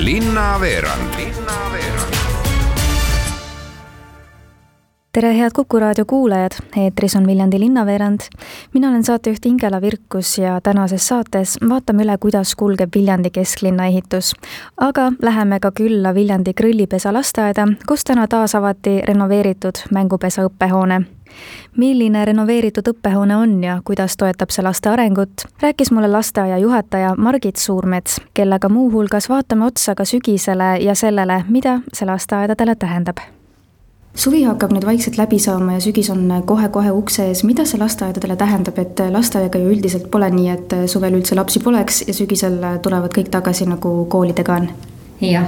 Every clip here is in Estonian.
linnaveerand tere, head Kuku raadio kuulajad, eetris on Viljandi linnaveerand. mina olen saatejuht Ingela Virkus ja tänases saates vaatame üle, kuidas kulgeb Viljandi kesklinna ehitus. aga läheme ka külla Viljandi Grillipesa lasteaeda, kus täna taas avati renoveeritud mängupesa õppehoone milline renoveeritud õppehoone on ja kuidas toetab see laste arengut, rääkis mulle lasteaia juhataja Margit Suurmets, kellega muuhulgas vaatame otsa ka sügisele ja sellele, mida see lasteaedadele tähendab suvi hakkab nüüd vaikselt läbi saama ja sügis on kohe-kohe ukse ees, mida see lasteaedadele tähendab, et lasteaega ju üldiselt pole nii, et suvel üldse lapsi poleks ja sügisel tulevad kõik tagasi, nagu koolidega on? jah,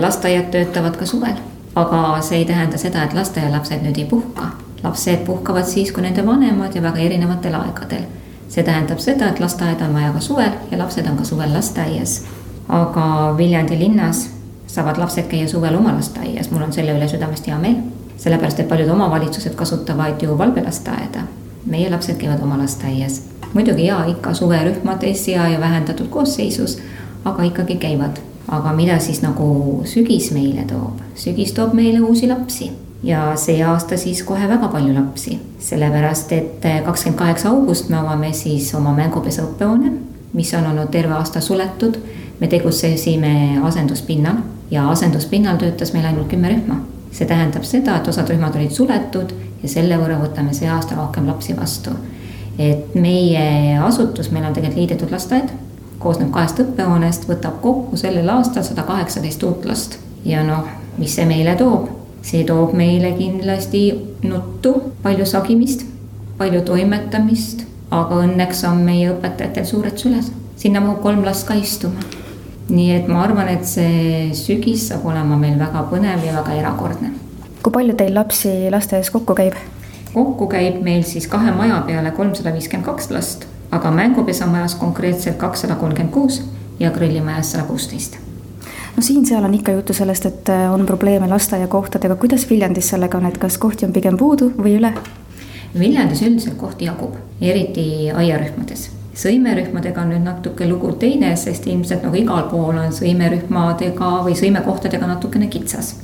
lasteaiad töötavad ka suvel, aga see ei tähenda seda, et lasteaialapsed nüüd ei puhka. lapsed puhkavad siis, kui nende vanemad ja väga erinevatel aegadel. see tähendab seda, et lasteaeda on vaja ka suvel ja lapsed on ka suvel lasteaias. aga Viljandi linnas saavad lapsed käia suvel oma lasteaias, mul on selle üle südamest hea meel. sellepärast, et paljud omavalitsused kasutavad ju valvelasteaeda. meie lapsed käivad oma lasteaias. muidugi ja ikka suverühmades ja, ja vähendatud koosseisus, aga ikkagi käivad. aga mida siis nagu sügis meile toob? sügis toob meile uusi lapsi ja see aasta siis kohe väga palju lapsi, sellepärast et kakskümmend kaheksa august me avame siis oma mängupesa õppehoone, mis on olnud terve aasta suletud. Me tegutsesime asenduspinnal ja asenduspinnal töötas meil ainult kümme rühma. see tähendab seda, et osad rühmad olid suletud ja selle võrra võtame see aasta rohkem lapsi vastu. et meie asutus, meil on tegelikult liidetud lasteaed, koosneb kahest õppehoonest, võtab kokku sellel aastal sada kaheksateist uut last. ja noh, mis see meile toob? see toob meile kindlasti nuttu, palju sagimist, palju toimetamist, aga õnneks on meie õpetajatel suured süles. sinna mahub kolm last ka istuma nii et ma arvan, et see sügis saab olema meil väga põnev ja väga erakordne. kui palju teil lapsi lasteaias kokku käib? kokku käib meil siis kahe maja peale kolmsada viiskümmend kaks last, aga mängupesamajas konkreetselt kakssada kolmkümmend kuus ja grillimajas sada kuusteist no siin-seal on ikka juttu sellest, et äh, on probleeme lasteaiakohtadega, kuidas Viljandis sellega on, et kas kohti on pigem puudu või üle? Viljandis üldiselt kohti jagub, eriti aiarühmades sõimerühmadega on nüüd natuke lugu teine, sest ilmselt nagu igal pool on sõimerühmadega või sõimekohtadega natukene kitsas.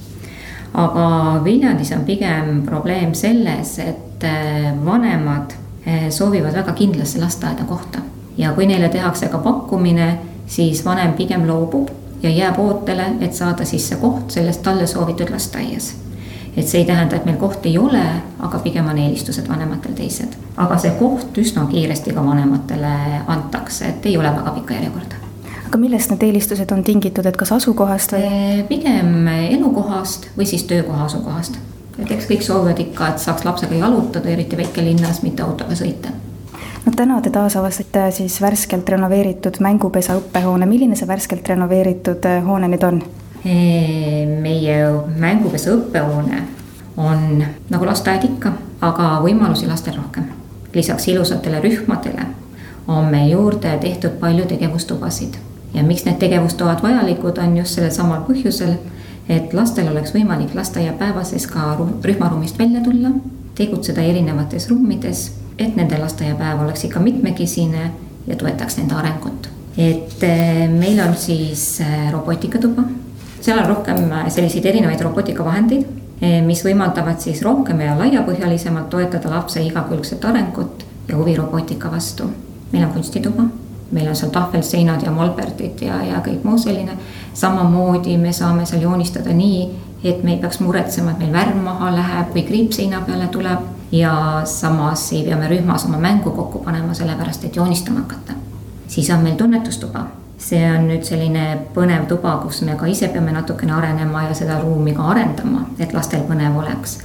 aga Viljandis on pigem probleem selles, et äh, vanemad äh, soovivad väga kindlasse lasteaeda kohta ja kui neile tehakse ka pakkumine, siis vanem pigem loobub ja jääb ootele, et saada sisse koht selles talle soovitud lasteaias et see ei tähenda, et meil kohti ei ole, aga pigem on eelistused vanematel teised. aga see koht üsna kiiresti ka vanematele antakse, et ei ole väga pikka järjekorda aga millest need eelistused on tingitud, et kas asukohast või? pigem elukohast või siis töökoha asukohast. et eks kõik soovivad ikka, et saaks lapsega jalutada, eriti väikelinnas, mitte autoga sõita. no täna te taasavastasite siis värskelt renoveeritud mängupesa õppehoone, milline see värskelt renoveeritud hoone nüüd on? Meie mängupesa õppehoone on nagu lasteaed ikka, aga võimalusi lastel rohkem. lisaks ilusatele rühmadele on meil juurde tehtud palju tegevustubasid ja miks need tegevustoad vajalikud on just sellel samal põhjusel, et lastel oleks võimalik lasteaiapäeva sees ka rühmaruumist välja tulla, tegutseda erinevates ruumides, et nende lasteaiapäev oleks ikka mitmekesine ja toetaks nende arengut. et meil on siis robotikatuba seal on rohkem äh, selliseid erinevaid robotikavahendeid, eh, mis võimaldavad siis rohkem ja laiapõhjalisemalt toetada lapse igakülgset arengut ja huvi robootika vastu. meil on kunstituba, meil on seal tahvelseinad ja molberdid ja, ja kõik muu selline. samamoodi me saame seal joonistada nii, et me ei peaks muretsema, et meil värv maha läheb või kriip seina peale tuleb. ja samas ei pea me rühmas oma mängu kokku panema, sellepärast et joonistama hakata. siis on meil tunnetustuba see on nüüd selline põnev tuba, kus me ka ise peame natukene arenema ja seda ruumi ka arendama, et lastel põnev oleks.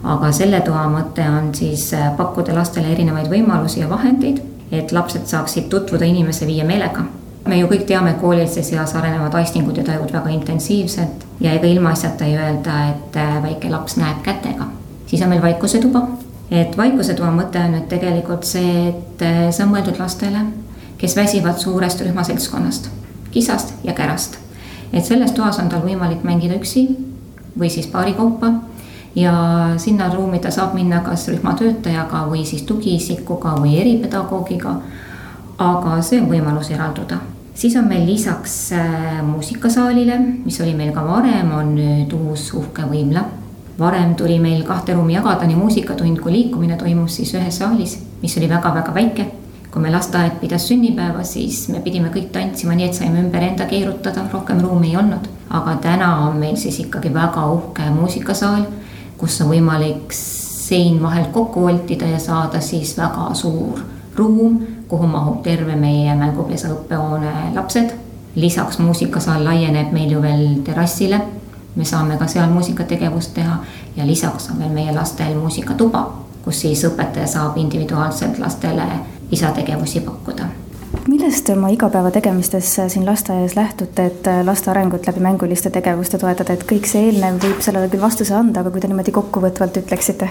aga selle toa mõte on siis äh, pakkuda lastele erinevaid võimalusi ja vahendeid, et lapsed saaksid tutvuda inimese viie meelega. me ju kõik teame, koolieelses eas arenevad aistingud ja tajud väga intensiivselt ja ega ilmaasjata ei öelda, et äh, väike laps näeb kätega. siis on meil vaikusetuba, et vaikusetoa mõte on nüüd tegelikult see, et äh, see on mõeldud lastele kes väsivad suurest rühmaseltskonnast, kisast ja kärast. et selles toas on tal võimalik mängida üksi või siis paari kaupa ja sinna ruumi ta saab minna kas rühmatöötajaga või siis tugiisikuga või eripedagoogiga. aga see on võimalus eralduda siis on meil lisaks äh, muusikasaalile, mis oli meil ka varem, on nüüd uus uhke võimla. varem tuli meil kahte ruumi jagada, nii muusikatund kui liikumine toimus siis ühes saalis, mis oli väga-väga väike. Kui meil lasteaed pidas sünnipäeva, siis me pidime kõik tantsima, nii et saime ümber enda keerutada, rohkem ruumi ei olnud. aga täna on meil siis ikkagi väga uhke muusikasaal, kus on võimalik sein vahelt kokku voltida ja saada siis väga suur ruum kuhu mahub terve meie mängupesa õppehoone lapsed. lisaks muusikasaal laieneb meil ju veel terrassile. me saame ka seal muusikategevust teha ja lisaks on veel meie lastel muusikatuba, kus siis õpetaja saab individuaalselt lastele lisategevusi pakkuda. Millest te oma igapäevategemistes siin lasteaias lähtute, et laste arengut läbi mänguliste tegevuste toetada, et kõik see eelnev võib sellele küll vastuse anda, aga kui te niimoodi kokkuvõtvalt ütleksite?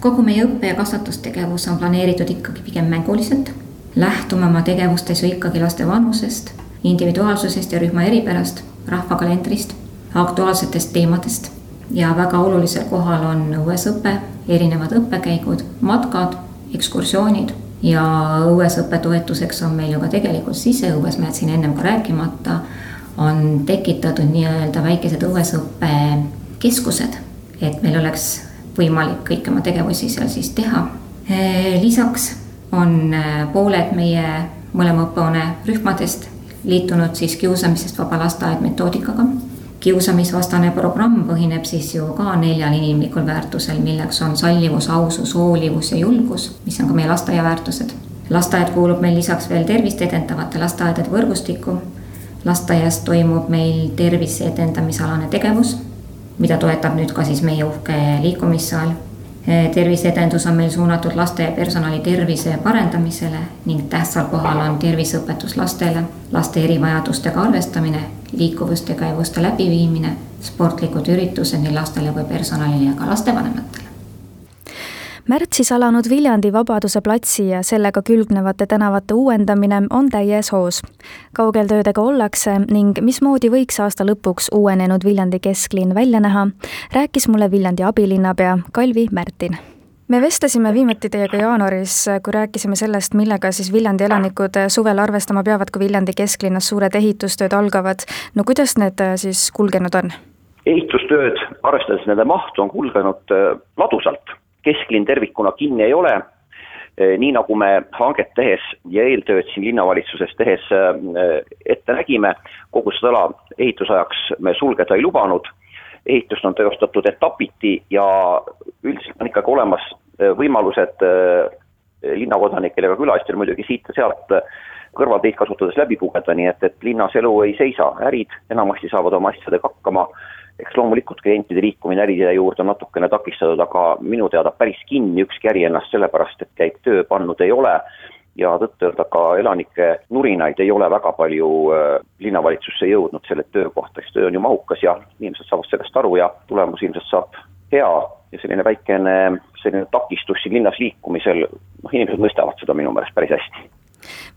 kogu meie õppe- ja kasvatustegevus on planeeritud ikkagi pigem mänguliselt. Lähtume oma tegevustes ju ikkagi laste vanusest, individuaalsusest ja rühma eripärast, rahvakalendrist, aktuaalsetest teemadest. Ja väga olulisel kohal on õuesõpe, erinevad õppekäigud, matkad, ekskursioonid ja õuesõppe toetuseks on meil ju ka tegelikult siseõues, ma jätsin ennem ka rääkimata, on tekitatud nii-öelda väikesed õuesõppekeskused, et meil oleks võimalik kõiki oma tegevusi seal siis teha. lisaks on äh, pooled meie mõlema õppehoone rühmadest liitunud siis kiusamisest vaba lasteaed metoodikaga. Kiusamisvastane programm põhineb siis ju ka neljal inimlikul väärtusel, milleks on sallivus, ausus, hoolivus ja julgus, mis on ka meie lasteaia väärtused. lasteaed kuulub meil lisaks veel tervist edendavate lasteaedade võrgustikku. lasteaias toimub meil tervise edendamisalane tegevus, mida toetab nüüd ka siis meie uhke liikumissaal terviseedendus on meil suunatud laste ja personali tervise parendamisele ning tähtsal kohal on terviseõpetus lastele, laste erivajadustega arvestamine, liikuvustegevuste läbiviimine, sportlikud üritused nii lastele kui personalile ja ka lastevanematele märtsis alanud Viljandi Vabaduse platsi ja sellega külgnevate tänavate uuendamine on täies hoos. kaugel töödega ollakse ning mismoodi võiks aasta lõpuks uuenenud Viljandi kesklinn välja näha, rääkis mulle Viljandi abilinnapea Kalvi Märtin me vestlesime viimati teiega jaanuaris, kui rääkisime sellest, millega siis Viljandi elanikud suvel arvestama peavad, kui Viljandi kesklinnas suured ehitustööd algavad. no kuidas need siis kulgenud on? ehitustööd, arvestades nende mahtu, on kulgenud äh, ladusalt kesklinn tervikuna kinni ei ole, eh, nii nagu me hanget tehes ja eeltööd siin linnavalitsuses tehes eh, ette nägime, kogu seda ala ehitusajaks me sulgeda ei lubanud, ehitust on teostatud etapiti ja üldiselt on ikkagi olemas eh, võimalused linnakodanikel ja ka külalistel muidugi siit ja sealt kõrvalteid kasutades läbi pugeda, nii et, et linnas elu ei seisa, ärid enamasti saavad oma asjadega hakkama eks loomulikult klientide liikumine äriside juurde on natukene takistatud, aga minu teada päris kinni ükski äri ennast sellepärast, et käib töö pannud ei ole ja tõtt-öelda ka elanike nurinaid ei ole väga palju äh, linnavalitsusse jõudnud selle töö kohta, sest töö on ju mahukas ja inimesed saavad sellest aru ja tulemus ilmselt saab hea ja selline väikene selline takistus siin linnas liikumisel, noh, inimesed mõistavad seda minu meelest päris hästi.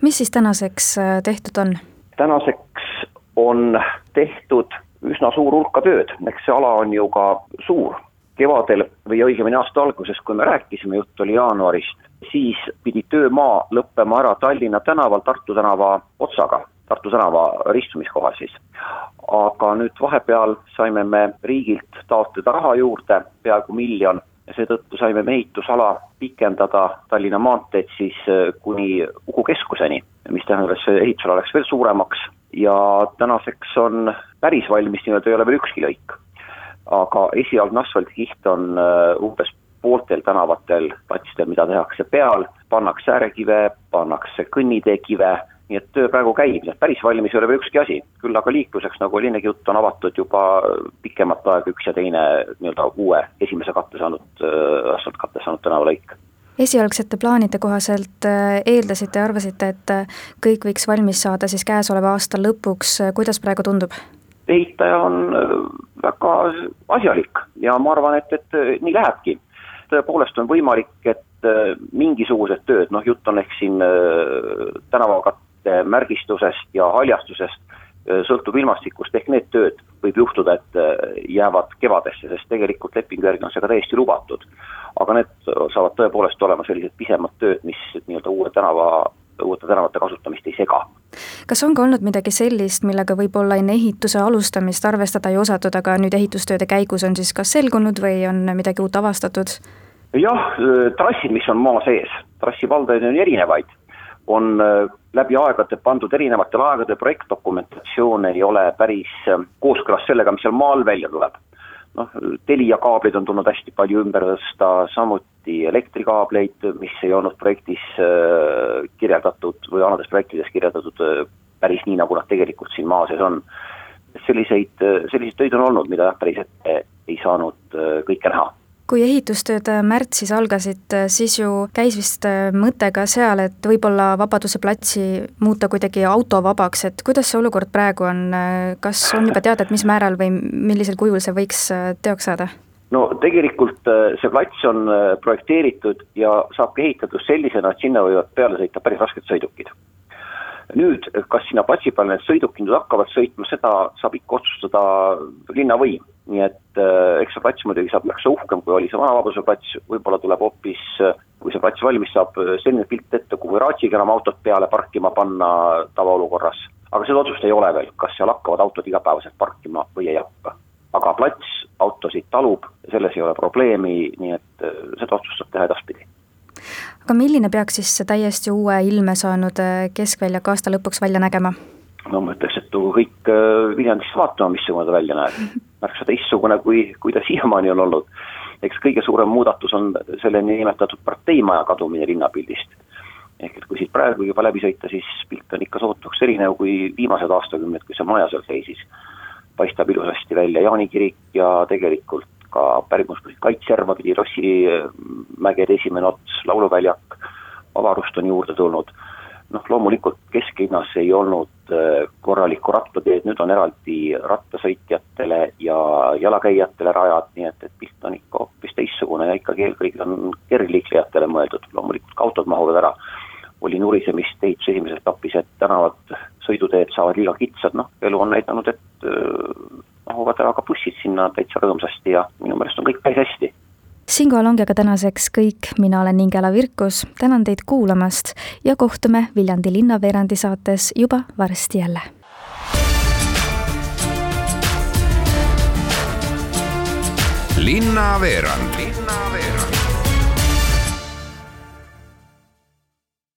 mis siis tänaseks äh, tehtud on? tänaseks on tehtud üsna suur hulka tööd, eks see ala on ju ka suur. kevadel või õigemini aasta alguses, kui me rääkisime, jutt oli jaanuarist, siis pidi töömaa lõppema ära Tallinna tänaval Tartu tänava otsaga, Tartu tänava ristumiskohal siis. aga nüüd vahepeal saime me riigilt taotleda raha juurde, peaaegu miljon, ja seetõttu saime me ehitusala pikendada Tallinna maanteed siis äh, kuni Uku keskuseni, mis tähendab, et see ehitusala läks veel suuremaks ja tänaseks on päris valmis nii-öelda ei ole veel ükski lõik. aga esialgne asfaldikiht on äh, umbes pooltel tänavatel, platsidel, mida tehakse peal, pannakse äärekive, pannakse kõnniteekive, nii et töö praegu käib, nii et päris valmis ei ole veel ükski asi. küll aga liikluseks, nagu oli ennegi juttu, on avatud juba pikemat aega üks ja teine nii-öelda uue esimese katte saanud, äh, asfaltkatte saanud tänavalõik esialgsete plaanide kohaselt äh, eeldasite ja arvasite, et äh, kõik võiks valmis saada siis käesoleva aasta lõpuks, kuidas praegu tundub? ehitaja on äh, väga asjalik ja ma arvan, et, et nii lähebki. tõepoolest on võimalik, et mingisugused tööd, noh jutt on ehk siin tänavakatte märgistusest ja haljastusest, sõltub ilmastikust, ehk need tööd võib juhtuda, et jäävad kevadesse, sest tegelikult lepingu järgi on see ka täiesti lubatud aga need saavad tõepoolest olema sellised pisemad tööd, mis nii-öelda uue tänava, uute tänavate kasutamist ei sega. kas on ka olnud midagi sellist, millega võib-olla enne ehituse alustamist arvestada ei osatud, aga nüüd ehitustööde käigus on siis kas selgunud või on midagi uut avastatud? jah, trassid, mis on maa sees, trassivaldajaid on erinevaid, on läbi aegade pandud erinevatel aegadel projektdokumentatsioon ei ole päris kooskõlas sellega, mis seal maal välja tuleb noh, Telia kaableid on tulnud hästi palju ümber tõsta, samuti elektrikaableid, mis ei olnud projektis äh, kirjeldatud või vanades projektides kirjeldatud äh, päris nii, nagu nad tegelikult siin maa sees on. selliseid, äh, selliseid töid on olnud, mida jah, päris ette ei saanud kõike näha kui ehitustööd äh, märtsis algasid, äh, siis ju käis vist äh, mõte ka seal, et võib-olla Vabaduse platsi muuta kuidagi autovabaks, et kuidas see olukord praegu on, kas on juba teada, et mis määral või millisel kujul see võiks teoks saada? no tegelikult see plats on projekteeritud ja saab ka ehitatud sellisena, et sinna võivad peale sõita päris rasked sõidukid nüüd, kas sinna platsi peale need sõidukid nüüd hakkavad sõitma, seda saab ikka otsustada linnavõim. Nii et äh, eks see plats muidugi saab märksa uhkem, kui oli see Vana Vabaduse plats, võib-olla tuleb hoopis, kui see plats valmis saab, selline pilt ette, kuhu raatsiga enam autot peale parkima panna tavaolukorras. aga seda otsust ei ole veel, kas seal hakkavad autod igapäevaselt parkima või ei hakka. aga plats autosid talub, selles ei ole probleemi, nii et äh, seda otsust saab teha edaspidi aga milline peaks siis see täiesti uue ilme saanud äh, keskväljak aasta lõpuks välja nägema? No ma ütleks, et tulgu kõik äh, Viljandisse vaatama, missugune ta välja näeb. märksa teistsugune, kui, kui ta siiamaani on olnud. eks kõige suurem muudatus on selle niinimetatud parteimaja kadumine linnapildist. ehk et kui siit praegu juba läbi sõita, siis pilt on ikka sootuks erinev kui viimased aastakümned, kui see maja seal seisis. paistab ilusasti välja Jaani kirik ja tegelikult ka pärimusmuusika kaitsjärva pidi Rossimägede esimene ots, lauluväljak, avarust on juurde tulnud. Noh, loomulikult kesklinnas ei olnud äh, korralikku rattateed, nüüd on eraldi rattasõitjatele ja jalakäijatele rajad, nii et, et pilt on ikka hoopis teistsugune ja ikkagi eelkõige on kergliiklejatele mõeldud, loomulikult ka autod mahuvad ära. Oli nurisemist ehituse esimeses etapis, et tänavad, sõiduteed saavad liiga kitsad, noh, elu on näidanud, et äh, mahuvad ära ka bussid sinna täitsa rõõmsasti ja minu meelest on kõik päris hästi siinkohal ongi aga tänaseks kõik, mina olen Ingela Virkus, tänan teid kuulamast ja kohtume Viljandi linnaveerandi saates juba varsti jälle. linnaveerand linnaveerand